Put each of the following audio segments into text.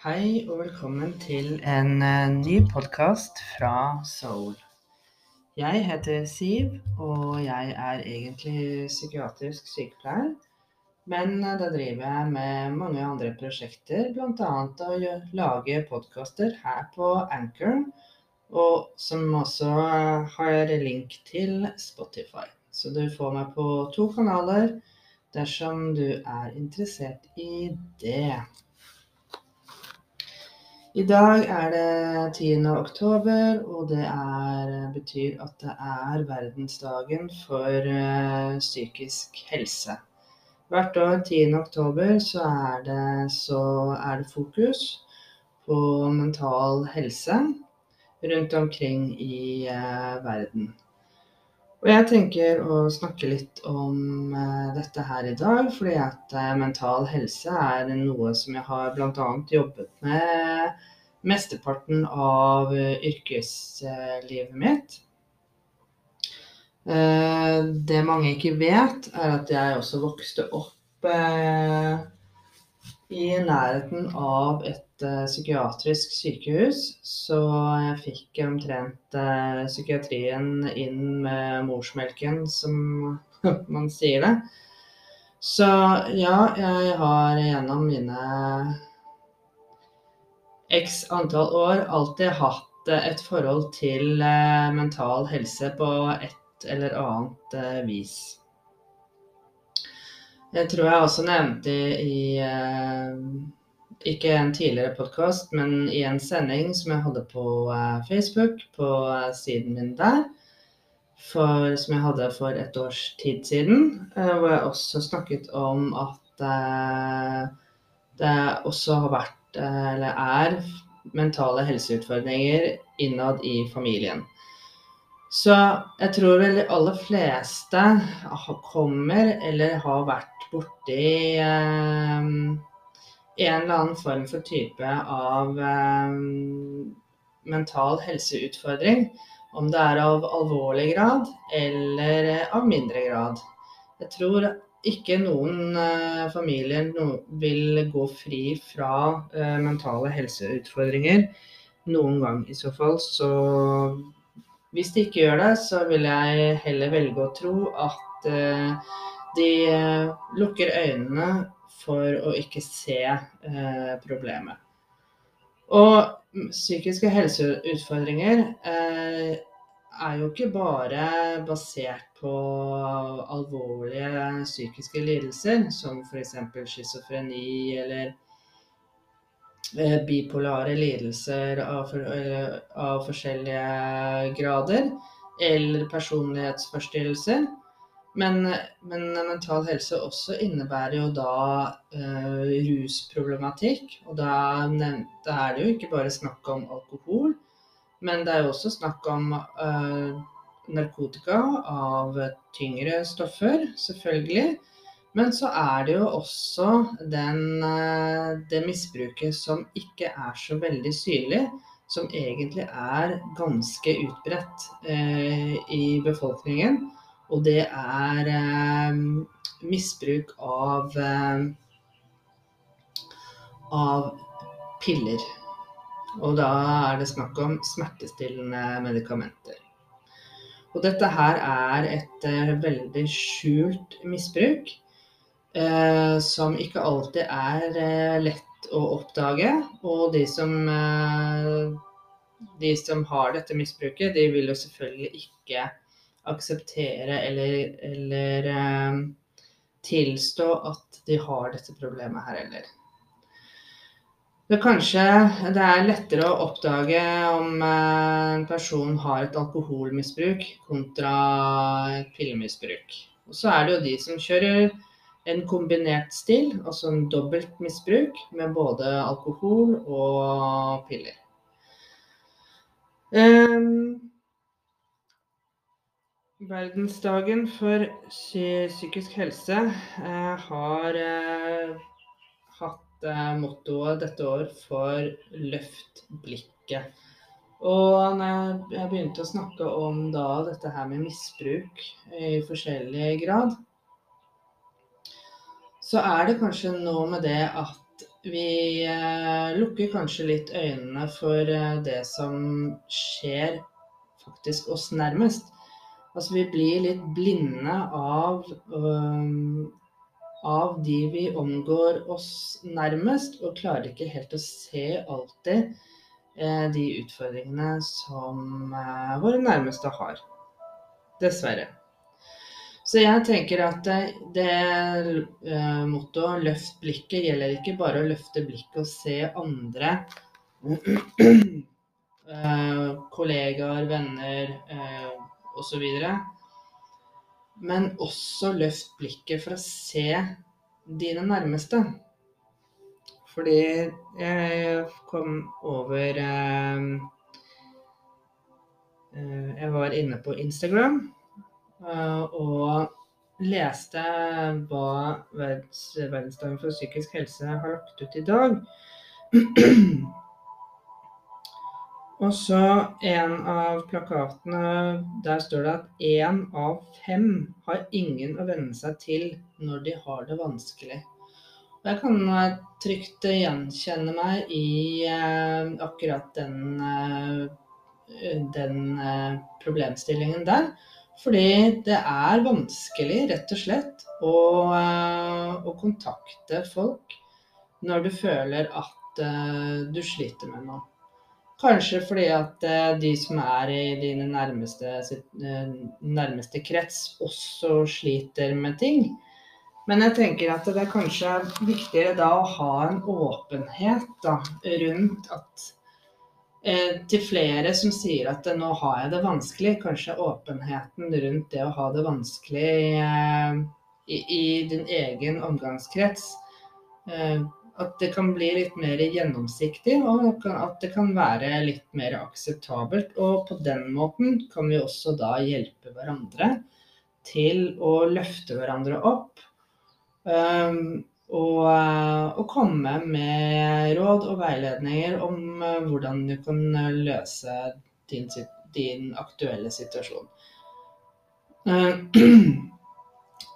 Hei og velkommen til en eh, ny podkast fra Soul. Jeg heter Siv, og jeg er egentlig psykiatrisk sykepleier. Men eh, da driver jeg med mange andre prosjekter, bl.a. å lage podkaster her på Anchor, og som også eh, har link til Spotify. Så du får meg på to kanaler dersom du er interessert i det. I dag er det 10. oktober, og det er, betyr at det er verdensdagen for uh, psykisk helse. Hvert år 10. oktober så er det, så er det fokus på mental helse rundt omkring i uh, verden. Og jeg tenker å snakke litt om eh, dette her i dag, fordi at eh, mental helse er noe som jeg har bl.a. jobbet med mesteparten av eh, yrkeslivet mitt. Det mange ikke vet, er at jeg også vokste opp i nærheten av et eh, psykiatrisk sykehus, så jeg fikk omtrent eh, psykiatrien inn med morsmelken, som man sier det. Så ja, jeg har gjennom mine x antall år alltid hatt eh, et forhold til mental helse på et eller annet vis. Jeg tror jeg også nevnte i eh, ikke en tidligere podkast, men i en sending som jeg hadde på eh, Facebook, på eh, siden min der, for, som jeg hadde for et års tid siden, eh, hvor jeg også snakket om at det også har vært, eller er, mentale helseutfordringer innad i familien. Så jeg tror vel de aller fleste kommer eller har vært borti eh, en eller annen form for type av eh, mental helseutfordring. Om det er av alvorlig grad eller av mindre grad. Jeg tror ikke noen eh, familier no, vil gå fri fra eh, mentale helseutfordringer noen gang i så fall. Så hvis de ikke gjør det, så vil jeg heller velge å tro at eh, de eh, lukker øynene for å ikke se eh, problemet. Og psykiske helseutfordringer eh, er jo ikke bare basert på alvorlige psykiske lidelser, som f.eks. schizofreni eller eh, bipolare lidelser av, for, av forskjellige grader, eller personlighetsforstyrrelser. Men, men mental helse også innebærer jo da uh, rusproblematikk. Og da, da er det jo ikke bare snakk om alkohol, men det er jo også snakk om uh, narkotika av tyngre stoffer, selvfølgelig. Men så er det jo også den, eh, det misbruket som ikke er så veldig synlig, som egentlig er ganske utbredt eh, i befolkningen. Og det er eh, misbruk av, eh, av piller. Og da er det snakk om smertestillende medikamenter. Og dette her er et eh, veldig skjult misbruk, eh, som ikke alltid er eh, lett å oppdage. Og de som, eh, de som har dette misbruket, de vil jo selvfølgelig ikke akseptere eller, eller eh, tilstå at de har dette problemet her heller. Det, kanskje, det er lettere å oppdage om eh, en person har et alkoholmisbruk kontra et pillemisbruk. Og så er det jo de som kjører en kombinert stil, altså en dobbelt misbruk med både alkohol og piller. Ehm, Verdensdagen for psykisk helse eh, har eh, hatt eh, mottoet dette år for 'løft blikket'. Og når jeg, begynte å snakke om da dette her med misbruk i forskjellig grad, så er det kanskje noe med det at vi eh, lukker kanskje litt øynene for eh, det som skjer faktisk oss nærmest. Altså vi blir litt blinde av, um, av de vi omgår oss nærmest, og klarer ikke helt å se alltid eh, de utfordringene som eh, våre nærmeste har. Dessverre. Så jeg tenker at det uh, mottoet 'løft blikket' gjelder ikke bare å løfte blikket og se andre uh, kollegaer, venner uh, Og Men også løft blikket for å se dine nærmeste. Fordi jeg kom over Jeg var inne på Instagram Eh, og leste hva Verdensdagen for psykisk helse har lagt ut i dag. Og så en av plakatene, der står det at én av fem har ingen å venne seg til når de har det vanskelig. Og jeg kan eh, trygt gjenkjenne meg i eh, akkurat den, eh, den eh, problemstillingen der. Fordi det er vanskelig, rett og slett, å, eh, å kontakte folk når du føler at uh, du sliter med noe. Kanskje fordi at uh, de som er i dine nærmeste, uh, nærmeste, krets, også sliter med ting. Men jeg tenker at det er kanskje viktigere da å ha en åpenhet da, rundt at Eh, til flere som sier at nå har jeg det vanskelig. Kanskje åpenheten rundt det å ha det vanskelig eh, i, i, din egen omgangskrets. Eh, at det kan bli litt mer gjennomsiktig, og at det kan være litt mer akseptabelt. Og på den måten kan vi også da hjelpe hverandre til å løfte hverandre opp. Um, og, eh, og, komme med råd og veiledninger om eh, hvordan du kan løse din, din aktuelle situasjon.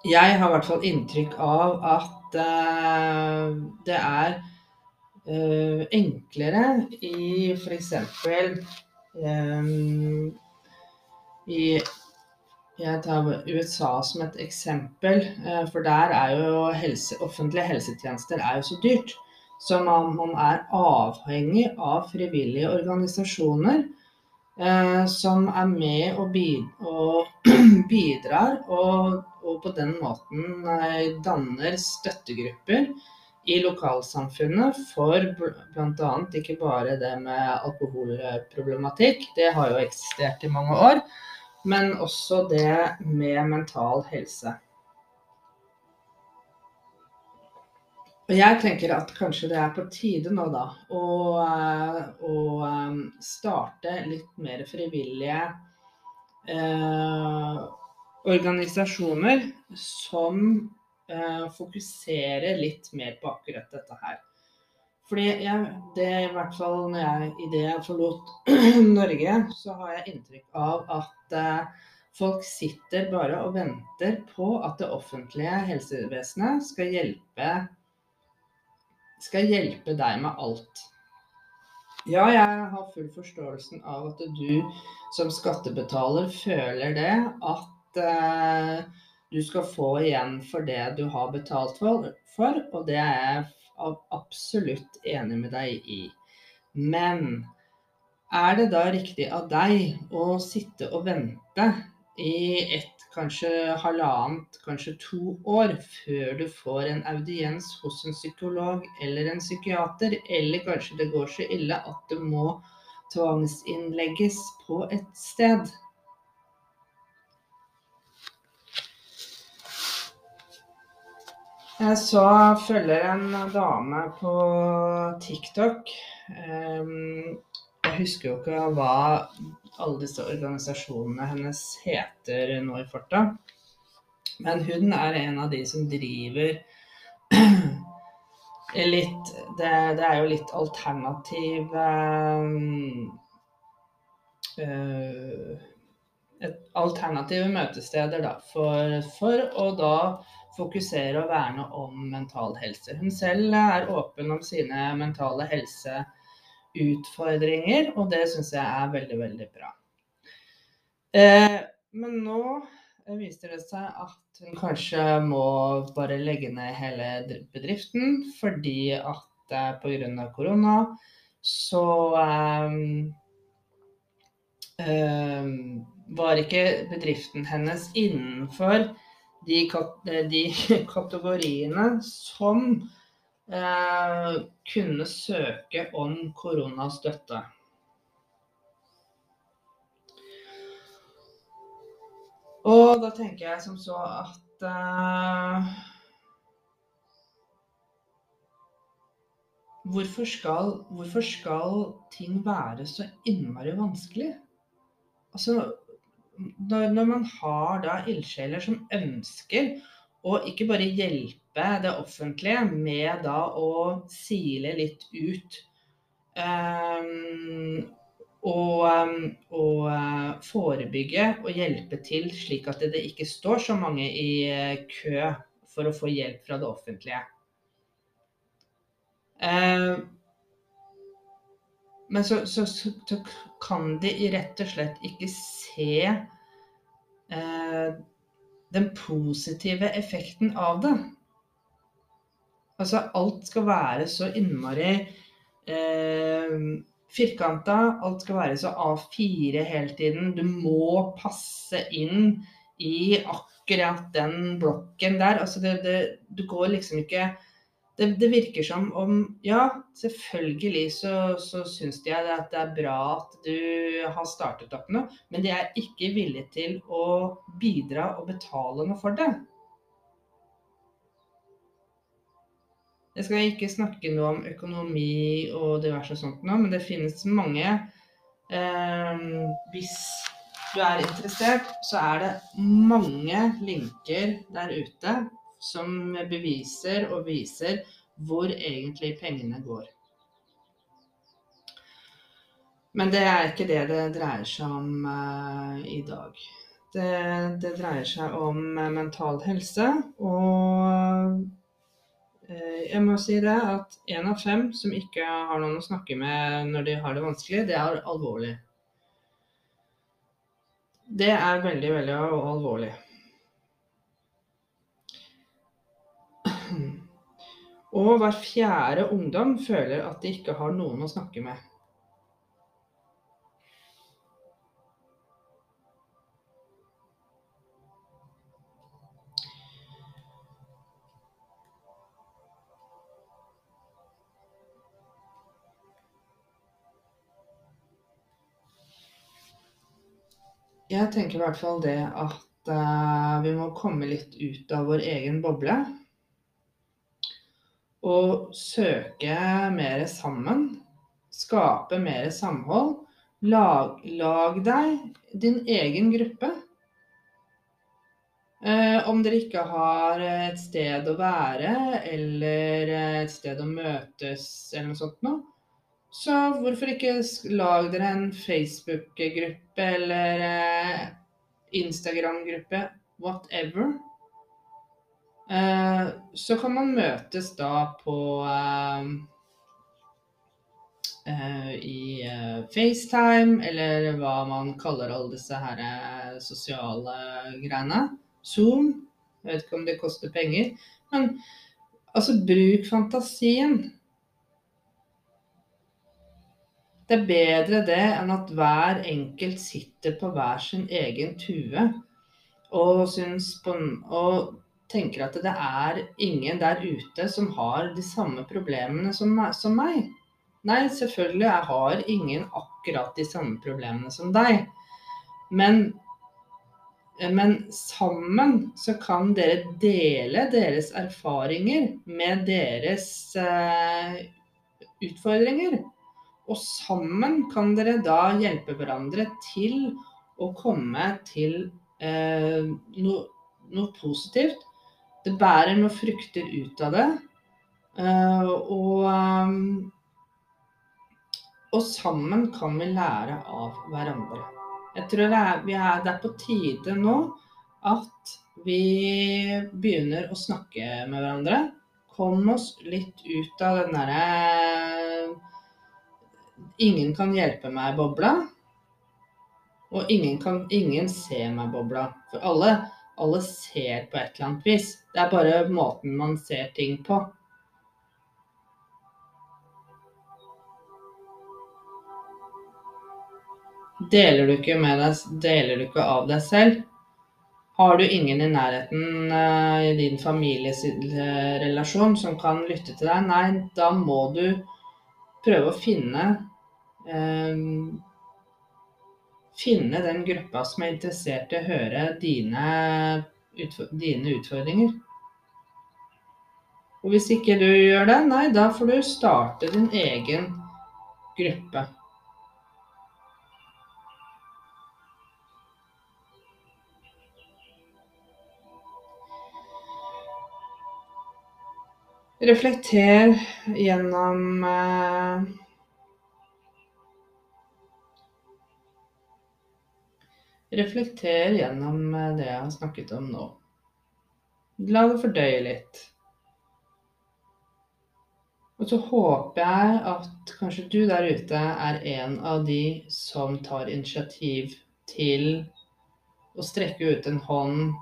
Jeg har i hvert fall inntrykk av at det er enklere i f.eks. i jeg tar USA som et eksempel, uh, for der er jo helse, offentlige helsetjenester er jo så dyrt. Så man, man er avhengig av frivillige organisasjoner eh, som er med og, bid, og bidrar, og, og, på den måten eh, danner støttegrupper i lokalsamfunnet for bl.a. ikke bare det med alkoholproblematikk, det har jo eksistert i mange år men også det med mental helse. Og jeg tenker at kanskje det er på tide nå, da, å, eh, å eh, starte litt mer frivillige eh, organisasjoner som eh, fokuserer litt mer på akkurat dette her. Fordi jeg, det i hvert fall når jeg, i det jeg forlot Norge, så har jeg inntrykk av at eh, folk sitter bare og venter på at det offentlige helsevesenet skal hjelpe, skal hjelpe deg med alt. Ja, jeg har full forståelsen av at du som skattebetaler føler det, at eh, du skal få igjen for det du har betalt for, for og det er jeg absolutt enig med deg i. Men er det da riktig av deg å sitte og vente i et kanskje halvannet, kanskje to år før du får en audiens hos en psykolog eller en psykiater, eller kanskje det går så ille at du må tvangsinnlegges på et sted? Jeg så følger en dame på TikTok. Jeg husker jo ikke hva alle disse organisasjonene hennes heter nå i farta. Men hun er en av de som driver litt det, det, er jo litt alternativ uh, alternative møtesteder da, for, for, å da fokusere og verne om mental helse. Hun selv er åpen om sine mentale helseutfordringer, og det syns jeg er veldig, veldig bra. Eh, men nå viser det seg at hun kanskje må bare legge ned hele bedriften fordi at eh, pga. korona så um, um, var ikke bedriften hennes innenfor de, de kategoriene som eh, kunne søke om koronastøtte. Og da tenker jeg som så at eh, hvorfor, skal, hvorfor skal ting være så innmari vanskelig? Altså, når, når man har da ildsjeler som ønsker å ikke bare hjelpe det offentlige med da å sile litt ut um, og, um, og uh, forebygge og hjelpe til slik at det ikke står så mange i kø for å få hjelp fra det offentlige. Uh, men så, så, så, så, kan de rett og slett ikke se den positive effekten av det. Altså, alt skal være så innmari firkanta. Alt skal være så A4 hele tiden. Du må passe inn i akkurat den blokken der. Altså det, det, du går liksom ikke det, det, virker som om Ja, selvfølgelig så, så syns de at det er bra at du har startet opp noe, men de er ikke villige til å bidra og betale noe for det. Jeg skal ikke snakke noe om økonomi og diverse sånt nå, men det finnes mange eh, Hvis du er interessert, så er det mange linker der ute som beviser og viser hvor egentlig pengene går. Men det er ikke det det dreier seg om uh, i dag. Det, det, dreier seg om mental helse og uh, jeg må si det at én av fem som ikke har noen å snakke med når de har det vanskelig, det er alvorlig. Det er veldig, veldig alvorlig. Og hver fjerde ungdom føler at de ikke har noen å snakke med. Jeg tenker i hvert fall det at uh, vi må komme litt ut av vår egen boble. Og søke mer sammen. Skape mer samhold. Lag, lag deg din egen gruppe. Eh, om dere ikke har et sted å være eller et sted å møtes eller noe sånt noe, så hvorfor ikke lag dere en Facebook-gruppe eller eh, Instagram-gruppe, whatever. Eh, så kan man møtes da på eh, eh i eh, FaceTime, eller hva man kaller alle disse her sosiale greiene. Zoom. Jeg vet ikke om det koster penger. Men altså, bruk fantasien. Det er bedre det enn at hver enkelt sitter på hver sin egen tue og, på, og tenker at det er ingen der ute som har de samme problemene som, som meg. Nei, selvfølgelig, jeg har ingen akkurat de samme problemene som deg. Men, men sammen så kan dere dele deres erfaringer med deres uh, utfordringer. Og sammen kan dere da hjelpe hverandre til å komme til eh, noe, noe, positivt. Det bærer noen frukter ut av det. Eh, og, um, og, sammen kan vi lære av hverandre. Jeg tror det er, er, det er på tide nå at vi begynner å snakke med hverandre. Kom oss litt ut av den derre Ingen kan hjelpe meg-bobla. Og ingen kan ingen se meg-bobla. For alle, alle ser på et eller annet vis. Det er bare måten man ser ting på. Deler du ikke, deg, deler du ikke av deg selv, har du ingen i nærheten uh, i din familierelasjon som kan lytte til deg, nei, da må du prøve å finne um, Finne den gruppa som er interessert i å høre dine, dine utfordringer. Og hvis ikke du gjør det, nei, da får du starte din egen gruppe. Reflekter gjennom eh, Reflekter gjennom eh, det jeg har snakket om nå. La det fordøye litt. Og så håper jeg at kanskje du der ute er en av de som tar initiativ til å strekke ut en hånd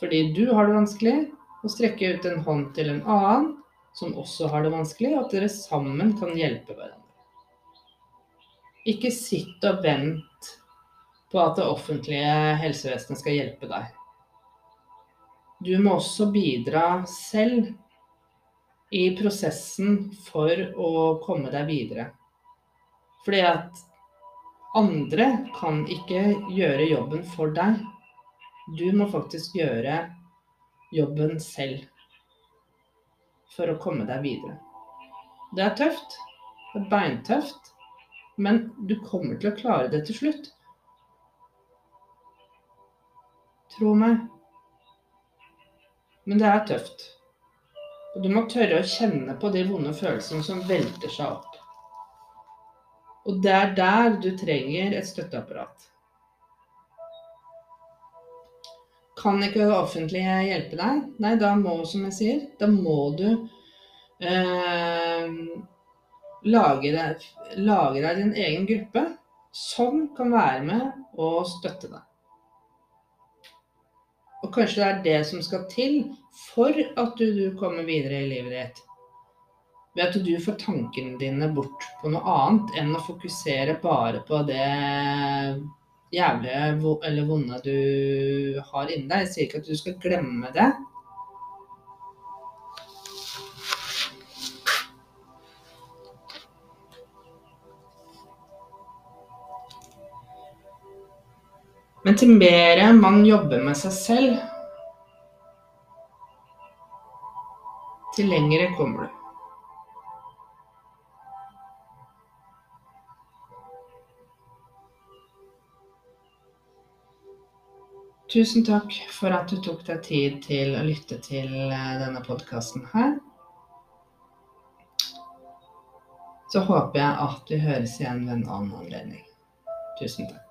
fordi du har det vanskelig, og strekke ut en hånd til en annen som også har det vanskelig, og at dere sammen kan hjelpe hverandre. Ikke sitt og vent på at det offentlige helsevesenet skal hjelpe deg. Du må også bidra selv i prosessen for å komme deg videre. Fordi at andre kan ikke gjøre jobben for deg. Du må faktisk gjøre jobben selv for å komme deg videre. Det er tøft. Det er beintøft. Men du kommer til å klare det til slutt. Tro meg. Men det er tøft. Og du må tørre å kjenne på de vonde følelsene som velter seg opp. Og det er der du trenger et støtteapparat. Kan ikke det offentlige hjelpe deg? Nei, da må, som jeg sier, da må du eh, lage, deg, lage deg din egen gruppe som kan være med og støtte deg. Og kanskje det er det som skal til for at du, du kommer videre i livet ditt. Ved at du får tankene dine bort på noe annet enn å fokusere bare på det jævlige eller vonde du har inni deg. Jeg sier ikke at du skal glemme det. Men til mer man jobber med seg selv, til lengre kommer du. Tusen takk for at du tok deg tid til å lytte til eh, denne podkasten her. Så håper jeg at vi høres igjen ved en annen anledning. Tusen takk.